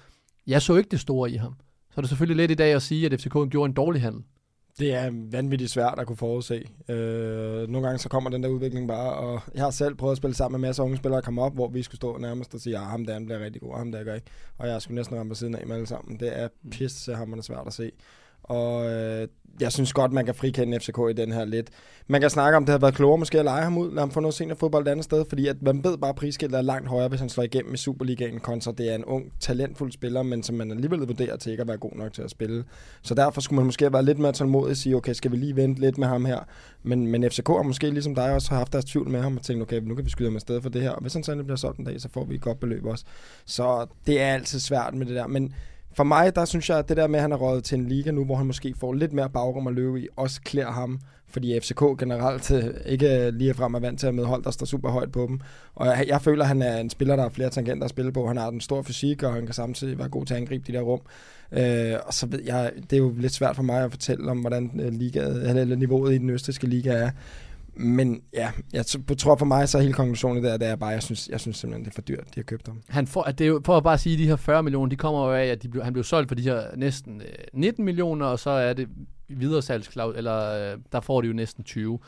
Jeg så ikke det store i ham. Så er det selvfølgelig lidt i dag at sige, at FCK gjorde en dårlig handel. Det er vanvittigt svært at kunne forudse. Øh, nogle gange så kommer den der udvikling bare, og jeg har selv prøvet at spille sammen med masser af unge spillere, der kommer op, hvor vi skulle stå nærmest og sige, at ham der han bliver rigtig god, og ham der gør ikke. Og jeg skulle næsten ramme på siden af med alle sammen. Det er pisse hammerende svært at se. Og øh, jeg synes godt, man kan frikende FCK i den her lidt. Man kan snakke om, det havde været klogere måske at lege ham ud, lade ham få noget seniorfodbold et andet sted, fordi at man ved bare, at prisskiltet er langt højere, hvis han slår igennem i Superligaen, kontra det er en ung, talentfuld spiller, men som man alligevel vurderer til ikke at være god nok til at spille. Så derfor skulle man måske være lidt mere tålmodig og sige, okay, skal vi lige vente lidt med ham her? Men, men FCK har måske ligesom dig også har haft deres tvivl med ham og tænkt, okay, nu kan vi skyde ham afsted for det her. Og hvis han så bliver solgt en dag, så får vi et godt beløb også. Så det er altid svært med det der. Men for mig, der synes jeg, at det der med, at han er røget til en liga nu, hvor han måske får lidt mere bagrum at løbe i, også klæder ham. Fordi FCK generelt øh, ikke lige frem er vant til at møde hold, der står super højt på dem. Og jeg, jeg føler, at han er en spiller, der har flere tangenter at spille på. Han har den stor fysik, og han kan samtidig være god til at angribe de der rum. Øh, og så ved jeg, det er jo lidt svært for mig at fortælle om, hvordan øh, liga, eller niveauet i den østriske liga er. Men ja, jeg tror for mig, så er hele konklusionen der, det er bare, jeg synes, jeg synes simpelthen, det er for dyrt, de har købt ham. Han får, at det er jo, for at bare sige, at de her 40 millioner, de kommer jo af, at de blev, han blev solgt for de her næsten øh, 19 millioner, og så er det videre salgsklaus, eller øh, der får de jo næsten 20.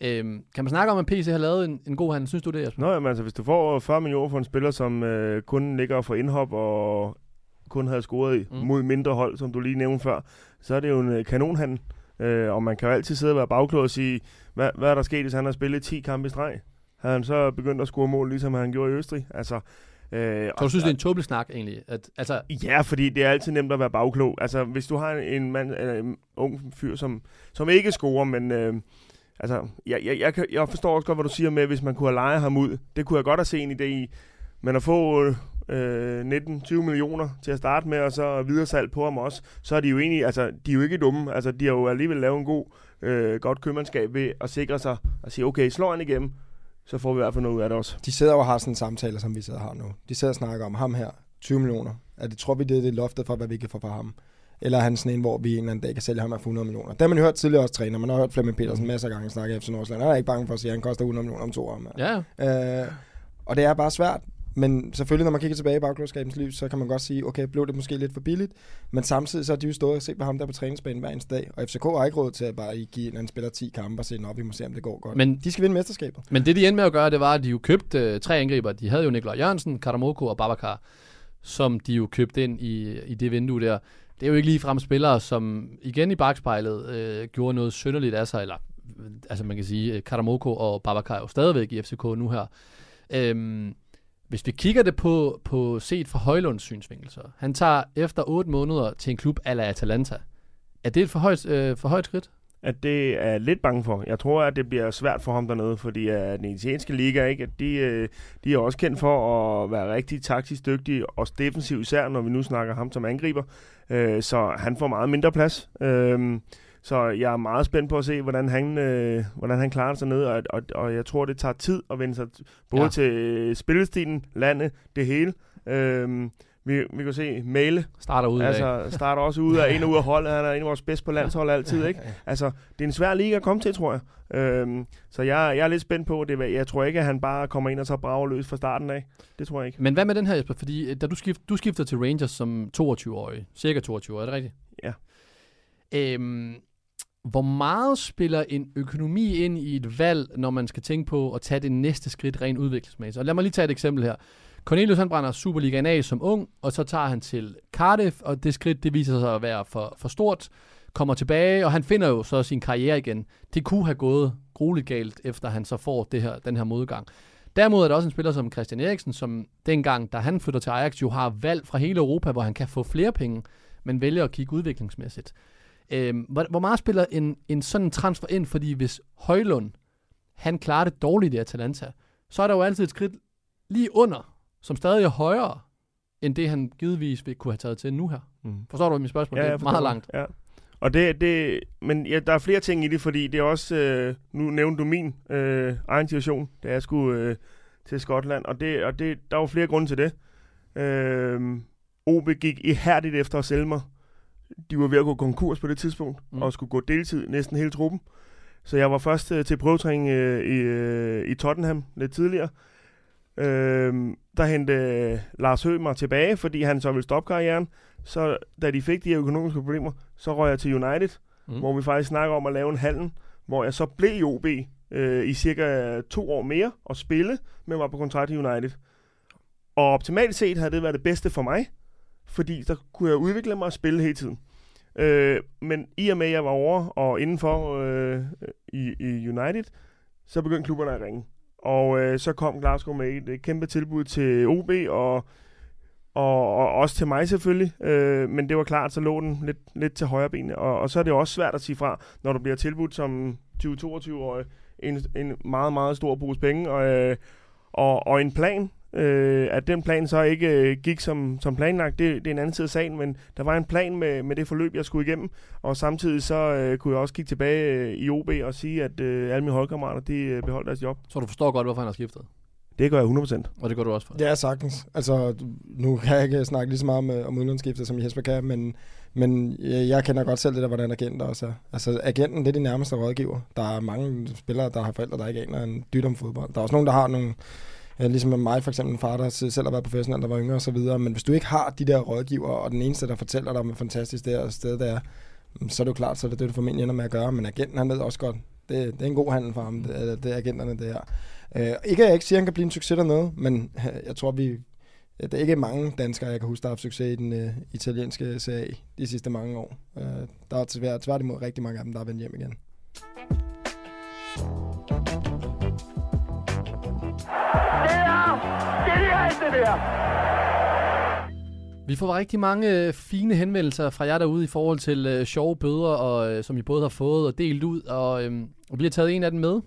Øhm, kan man snakke om, at PC har lavet en, en god handel? Synes du det, Jesper? Nå, jamen, altså, hvis du får 40 millioner for en spiller, som øh, kun ligger for indhop og kun havde scoret i, Mm. mm. mod mindre hold, som du lige nævnte før, så er det jo en øh, kanonhandel. Øh, og man kan jo altid sidde og være bagklog og sige, hvad, hvad er der sket, hvis han har spillet 10 kampe i streg? Havde han så begyndt at score mål, ligesom han gjorde i Østrig? Altså, øh, Så du synes, det er en tåbelig snak, egentlig? At, altså, Ja, fordi det er altid nemt at være bagklog. Altså, hvis du har en, mand, eller en ung fyr, som, som ikke scorer, men... Øh, altså, jeg, jeg, jeg, kan- jeg forstår også godt, hvad du siger med, hvis man kunne have lejet ham ud. Det kunne jeg godt have set en idé i. Men at få øh, 19-20 millioner til at starte med, og så videre salg på ham også, så er de jo egentlig, altså, de er jo ikke dumme. Altså, de har jo alligevel lavet en god, øh, godt købmandskab ved at sikre sig og sige, okay, slår han igennem, så får vi i hvert fald noget ud af det også. De sidder og har sådan en samtale, som vi sidder og har nu. De sidder og snakker om ham her, 20 millioner. Er det, tror vi, det er det loftet for, hvad vi kan få fra ham? Eller er han sådan en, hvor vi en eller anden dag kan sælge ham af for 100 millioner? Det har man jo hørt tidligere også træner. Man har hørt Flemming Petersen masser af gange snakke FC Nordsjælland. Han er ikke bange for at sige, at han koster 100 millioner om to år. ja, Øh, og det er bare svært. Men selvfølgelig, når man kigger tilbage i bagklodskabens liv, så kan man godt sige, okay, blev det måske lidt for billigt. Men samtidig så har de jo stået og set på ham der på træningsbanen hver eneste dag. Og FCK har ikke råd til at bare give en anden spiller 10 kampe og se, nå, vi må se, om det går godt. Men- de skal vinde mesterskabet. Men det, de endte med at gøre, det var, at de jo købte øh, tre angriber. De havde jo Nikolaj Jørgensen, Karamoko og Babacar, som de jo købte ind i, i det vindue der. Det er jo ikke ligefrem spillere, som igen i bagspejlet øh, gjorde noget synderligt af sig, eller øh, altså man kan sige, øh, Karamoko og Babacar er jo stadigvæk i FCK nu her. Øhm, hvis vi kigger det på, på set fra Højlunds synsvinkel, så han tager efter 8 måneder til en klub ala Atalanta. Er det et for højt, øh, for højt skridt? at det er jeg lidt bange for. Jeg tror, at det bliver svært for ham dernede, fordi at den italienske liga, ikke, at de, øh, de er også kendt for at være rigtig taktisk dygtige, og defensiv især, når vi nu snakker ham som angriber. Øh, så han får meget mindre plads. Øh, så jeg er meget spændt på at se, hvordan han, øh, hvordan han klarer sig ned, og, og, og jeg tror, det tager tid at vende sig både Ja. til øh, spillestilen, landet, det hele. Øh, vi, vi kan se Male, Starter ud af. altså starter også ud af en ud af holdet. Han er en af vores bedste på landshold altid, ikke? Altså, det er en svær liga at komme til, tror jeg. Øhm, så jeg, jeg er lidt spændt på det. Jeg tror ikke, at han bare kommer ind og så brager løs fra starten af. Det tror jeg ikke. Men hvad med den her, Jesper? Fordi øh, da du, skift, du skifter til Rangers som 22-årig, cirka 22 år, er det rigtigt? Ja. Øhm, hvor meget spiller en økonomi ind i et valg, når man skal tænke på at tage det næste skridt rent udviklingsmæssigt? Og lad mig lige tage et eksempel her. Cornelius han brænder Superligaen af som ung, og så tager han til Cardiff, og det skridt det viser sig at være for, for stort. Kommer tilbage, og han finder jo så sin karriere igen. Det kunne have gået grueligt galt, efter han så får det her, den her modgang. Derimod er der også en spiller som Christian Eriksen, som dengang, da han flytter til Ajax, jo har valg fra hele Europa, hvor han kan få flere penge, men vælger at kigge udviklingsmæssigt. Øhm, hvor, hvor meget spiller en, en sådan transfer ind? Fordi hvis Højlund, han klarer det dårligt i Atalanta, så er der jo altid et skridt lige under, som stadig er højere, end det han givetvis vil kunne have taget til nu her. Mm. Forstår du mit spørgsmål? det er meget langt. Ja. Og det, det, men ja, der er flere ting i det, fordi det er også, øh, nu nævnte du min øh, egen situation, da jeg skulle øh, til Skotland, og, det, og det, der var flere grunde til det. Øh, OB gik ihærdigt efter at sælge mig. De var ved at gå konkurs på det tidspunkt, Mm. og skulle gå deltid næsten hele truppen. Så jeg var først øh, til prøvetræning øh, i, øh, i Tottenham lidt tidligere. Øh, der hentede øh, Lars Høgh mig tilbage, fordi han så ville stoppe karrieren. Så da de fik de her økonomiske problemer, så røg jeg til United, mm. hvor vi faktisk snakker om at lave en handel, hvor jeg så blev i OB øh, i cirka to år mere og spille, men var på kontrakt i United. Og optimalt set havde det været det bedste for mig, fordi der kunne jeg udvikle mig og spille hele tiden. Øh, men i og med, at jeg var over og indenfor øh, i, i United, så begyndte klubberne at ringe. Og øh, så kom Glasgow med et, et kæmpe tilbud til OB, og, og, og også til mig selvfølgelig. Øh, men det var klart, så lå den lidt, lidt til højre benet. Og, og så er det også svært at sige fra, når du bliver tilbudt som 20-22-årig en, en meget, meget stor pose penge, og, øh, og, og en plan, Øh, at den plan så ikke øh, gik som, som planlagt, det, det er en anden side af sagen, men der var en plan med, med det forløb, jeg skulle igennem, og samtidig så øh, kunne jeg også kigge tilbage øh, i OB og sige, at øh, alle mine holdkammerater, de øh, beholdt deres job. Så du forstår godt, hvorfor han har skiftet. Det gør jeg 100%. Og det gør du også for. Er sagtens. Altså, nu kan jeg ikke snakke lige så meget om, øh, om udenlandsskifter, som Jesper kan, men, men jeg, jeg kender godt selv det der, hvordan agenter også er. Altså, agenten, det er de nærmeste rådgiver. Der er mange spillere, der har forældre, der ikke aner en dyt om fodbold. Der er også nogen, der har nogle, ja, ligesom mig for eksempel, en far, der selv har været professionel, der var yngre og så videre. Men hvis du ikke har de der rådgiver, og den eneste, der fortæller dig hvor fantastisk det her sted det er, så er det jo klart, så er det det, du formentlig ender med at gøre. Men agenten, han ved også godt, det, det er en god handel for ham, det, er- det er agenterne, det her. Øh, ikke at jeg ikke siger, at han kan blive en succes dernede, men øh, jeg tror, vi... Det er ikke mange danskere, jeg kan huske, der har haft succes i den øh, italienske serie de sidste mange år. Øh, der er tvær, tværtimod rigtig mange af dem, der er vendt hjem igen. Det er det der! Vi får rigtig mange øh, fine henvendelser fra jer derude i forhold til øh, sjove bøder, og, øh, som I både har fået og delt ud, og, øh, og vi har taget en af dem med.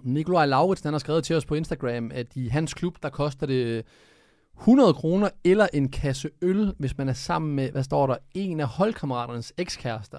Nikolaj Lauritsen han har skrevet til os på Instagram, at i hans klub, der koster det øh, 100 kroner eller en kasse øl, hvis man er sammen med, hvad står der, en af holdkammeraternes ekskærester.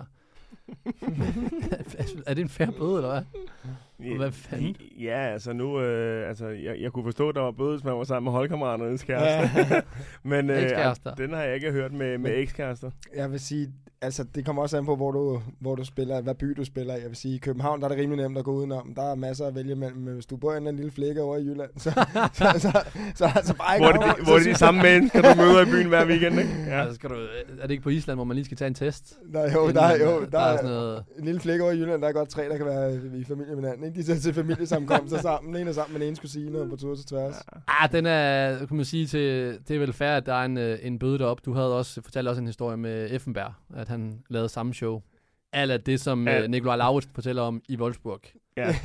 <laughs> er det en færre bøde, eller hvad? Hvad fanden? Ja, altså nu, øh, altså, jeg, jeg kunne forstå, at der var bøde, hvis man var sammen med holdkammeraternes kæreste. Ja. <laughs> Men øh, den har jeg ikke hørt med, med ekskærester. Jeg vil sige, altså det kommer også an på, hvor du, hvor du spiller, hvad by du spiller. i. Jeg vil sige, i København der er det rimelig nemt at gå udenom. Der er masser at vælge mellem. Men hvis du bor i en lille flække over i Jylland, så, <laughs> så, så, så, så, altså bare ikke Hvor er det, over- de, hvor er det de samme <laughs> mennesker, du møder i byen hver weekend, ikke? Ja. Altså, skal du, er det ikke på Island, hvor man lige skal tage en test? Nej, jo, Inden der, er, jo, der, der er sådan noget... en lille flække over i Jylland, der er godt tre, der kan være i familie med hinanden. Ikke? De tager til familiesamkomster <laughs> sammen. Den ene er sammen med den ene kusine og på tur til tværs. Ah, den er, kan man sige, til, det er vel fair, at der er en, øh, en bøde deroppe. Du havde også fortalt også en historie med Effenberg, at han lavede samme show. Eller det, som Ja. ja. Nikolaj Lauritsen fortæller om i Wolfsburg. Ja,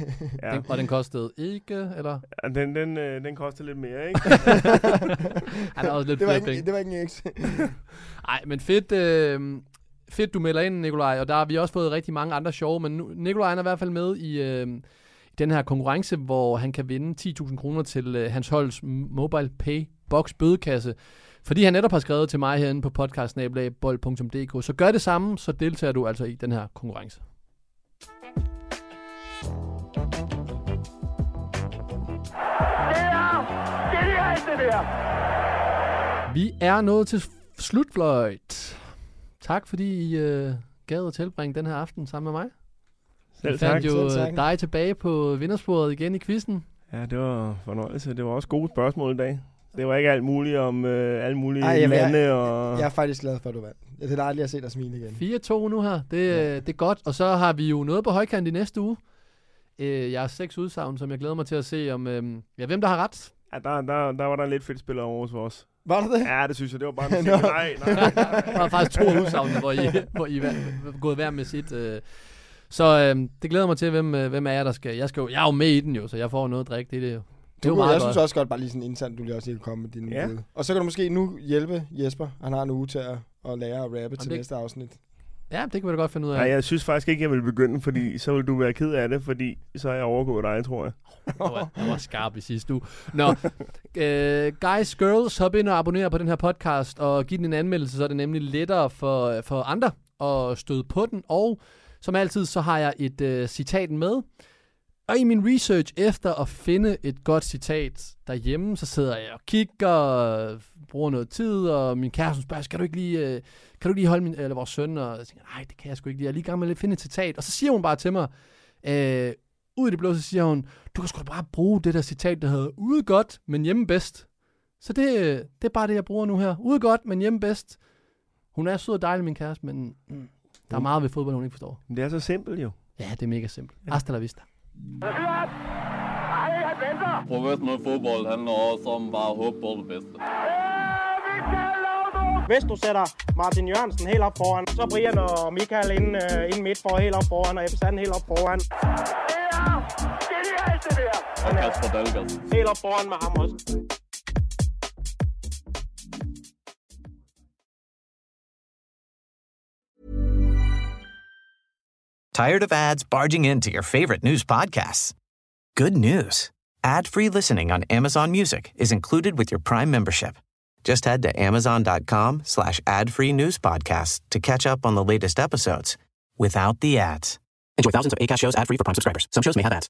Ja. <laughs> Den, og den kostede ikke, eller? ja den, den, øh, den koster lidt mere, ikke? <laughs> Han har også lidt Det var, flere ikke, penge. det var ikke en eks. <laughs> Nej, men fedt, øh, fedt, du melder ind, Nikolaj. Og der har vi også fået rigtig mange andre sjove. Men nu, Nikolaj er i hvert fald med i, øh, i den her konkurrence, hvor han kan vinde 10.000 kroner til øh, hans holds Mobile Pay Box bødekasse. Fordi han netop har skrevet til mig herinde på podcastnabelagbold.dk. Så gør det samme, så deltager du altså i den her konkurrence. Det er der! Vi er nået til slutfløjt. Tak fordi I øh, gad at tilbringe den her aften sammen med mig. Selv Vi fandt tak. jo øh, tak. dig tilbage på vindersporet igen i quizzen. Ja, det var fornøjelse. Det var også gode spørgsmål i dag. Det var ikke alt muligt om øh, alle mulige Ej, jeg vil- lande og... Jeg er faktisk glad for, at du vandt. Det er dejligt at se dig smile igen. 4-2 nu her. Det, ja. det er godt. Og så har vi jo noget på højkant i næste uge. Øh, jeg har seks udsagn, som jeg glæder mig til at se, om, øh, ja, hvem der har ret. Ja, der, der, der var der en lidt fedt spiller over hos os. Var det det? Ja, det synes jeg. Det var bare <laughs> en ting. Nej, nej. Der var faktisk to udsagn, hvor I, hvor I er gået hver med sit. Øh. Så øh, det glæder mig til, hvem, øh, hvem er jeg, der skal... Jeg, skal jo, jeg er jo med i den jo, så jeg får noget at drikke. Det, er det, jo. Det Du, meget jeg godt. synes også godt, bare lige sådan internt, du lige også lige kan komme med dine Ja. bud. Og så kan du måske nu hjælpe Jesper. Han har en uge til at, at lære at rappe til det- næste afsnit. Ja, det kan vi da godt finde ud af. Nej, jeg synes faktisk ikke, jeg vil begynde, fordi så vil du være ked af det, fordi så er jeg overgået dig, tror jeg. <laughs> Jeg var, jeg var skarp i sidste uge. Nå, øh, guys, girls, hop ind og abonner på den her podcast, og giv den en anmeldelse, så er det nemlig lettere for, for andre at støde på den. Og som altid, så har jeg et øh, citat med. Og i min research efter at finde et godt citat derhjemme, så sidder jeg og kigger, og bruger noget tid, og min kæreste spørger, skal du ikke lige, øh, kan du ikke lige holde min, eller vores søn? Og jeg tænker, nej, det kan jeg sgu ikke lige. Jeg er lige i gang med at finde et citat. Og så siger hun bare til mig, øh, ud i det blå, så siger hun, du kan sgu da bare bruge det der citat, der hedder, ude godt, men hjemme bedst. Så det, det er bare det, jeg bruger nu her. Ude godt, men hjemme bedst. Hun er sød og dejlig, min kæreste, men mm, der er meget ved fodbold, hun ikke forstår. Det er så simpelt jo. Ja, det er mega simpelt. Hasta la vista. Professionel fodbold handler også om bare at håbe på det bedste. Hvis du sætter Martin Jørgensen helt op foran, så Brian og Michael ind, uh, ind midt for helt op foran, og Ebbe Sand helt op foran. Og Kasper Dahlgaard. Helt op foran med ham også. Tired of ads barging into your favorite news podcasts? Good news. Ad-free listening on Amazon Music is included with your Prime membership. Just head to amazon.com slash ad-free news podcasts to catch up on the latest episodes without the ads. Enjoy thousands of ACAST shows ad-free for Prime subscribers. Some shows may have ads.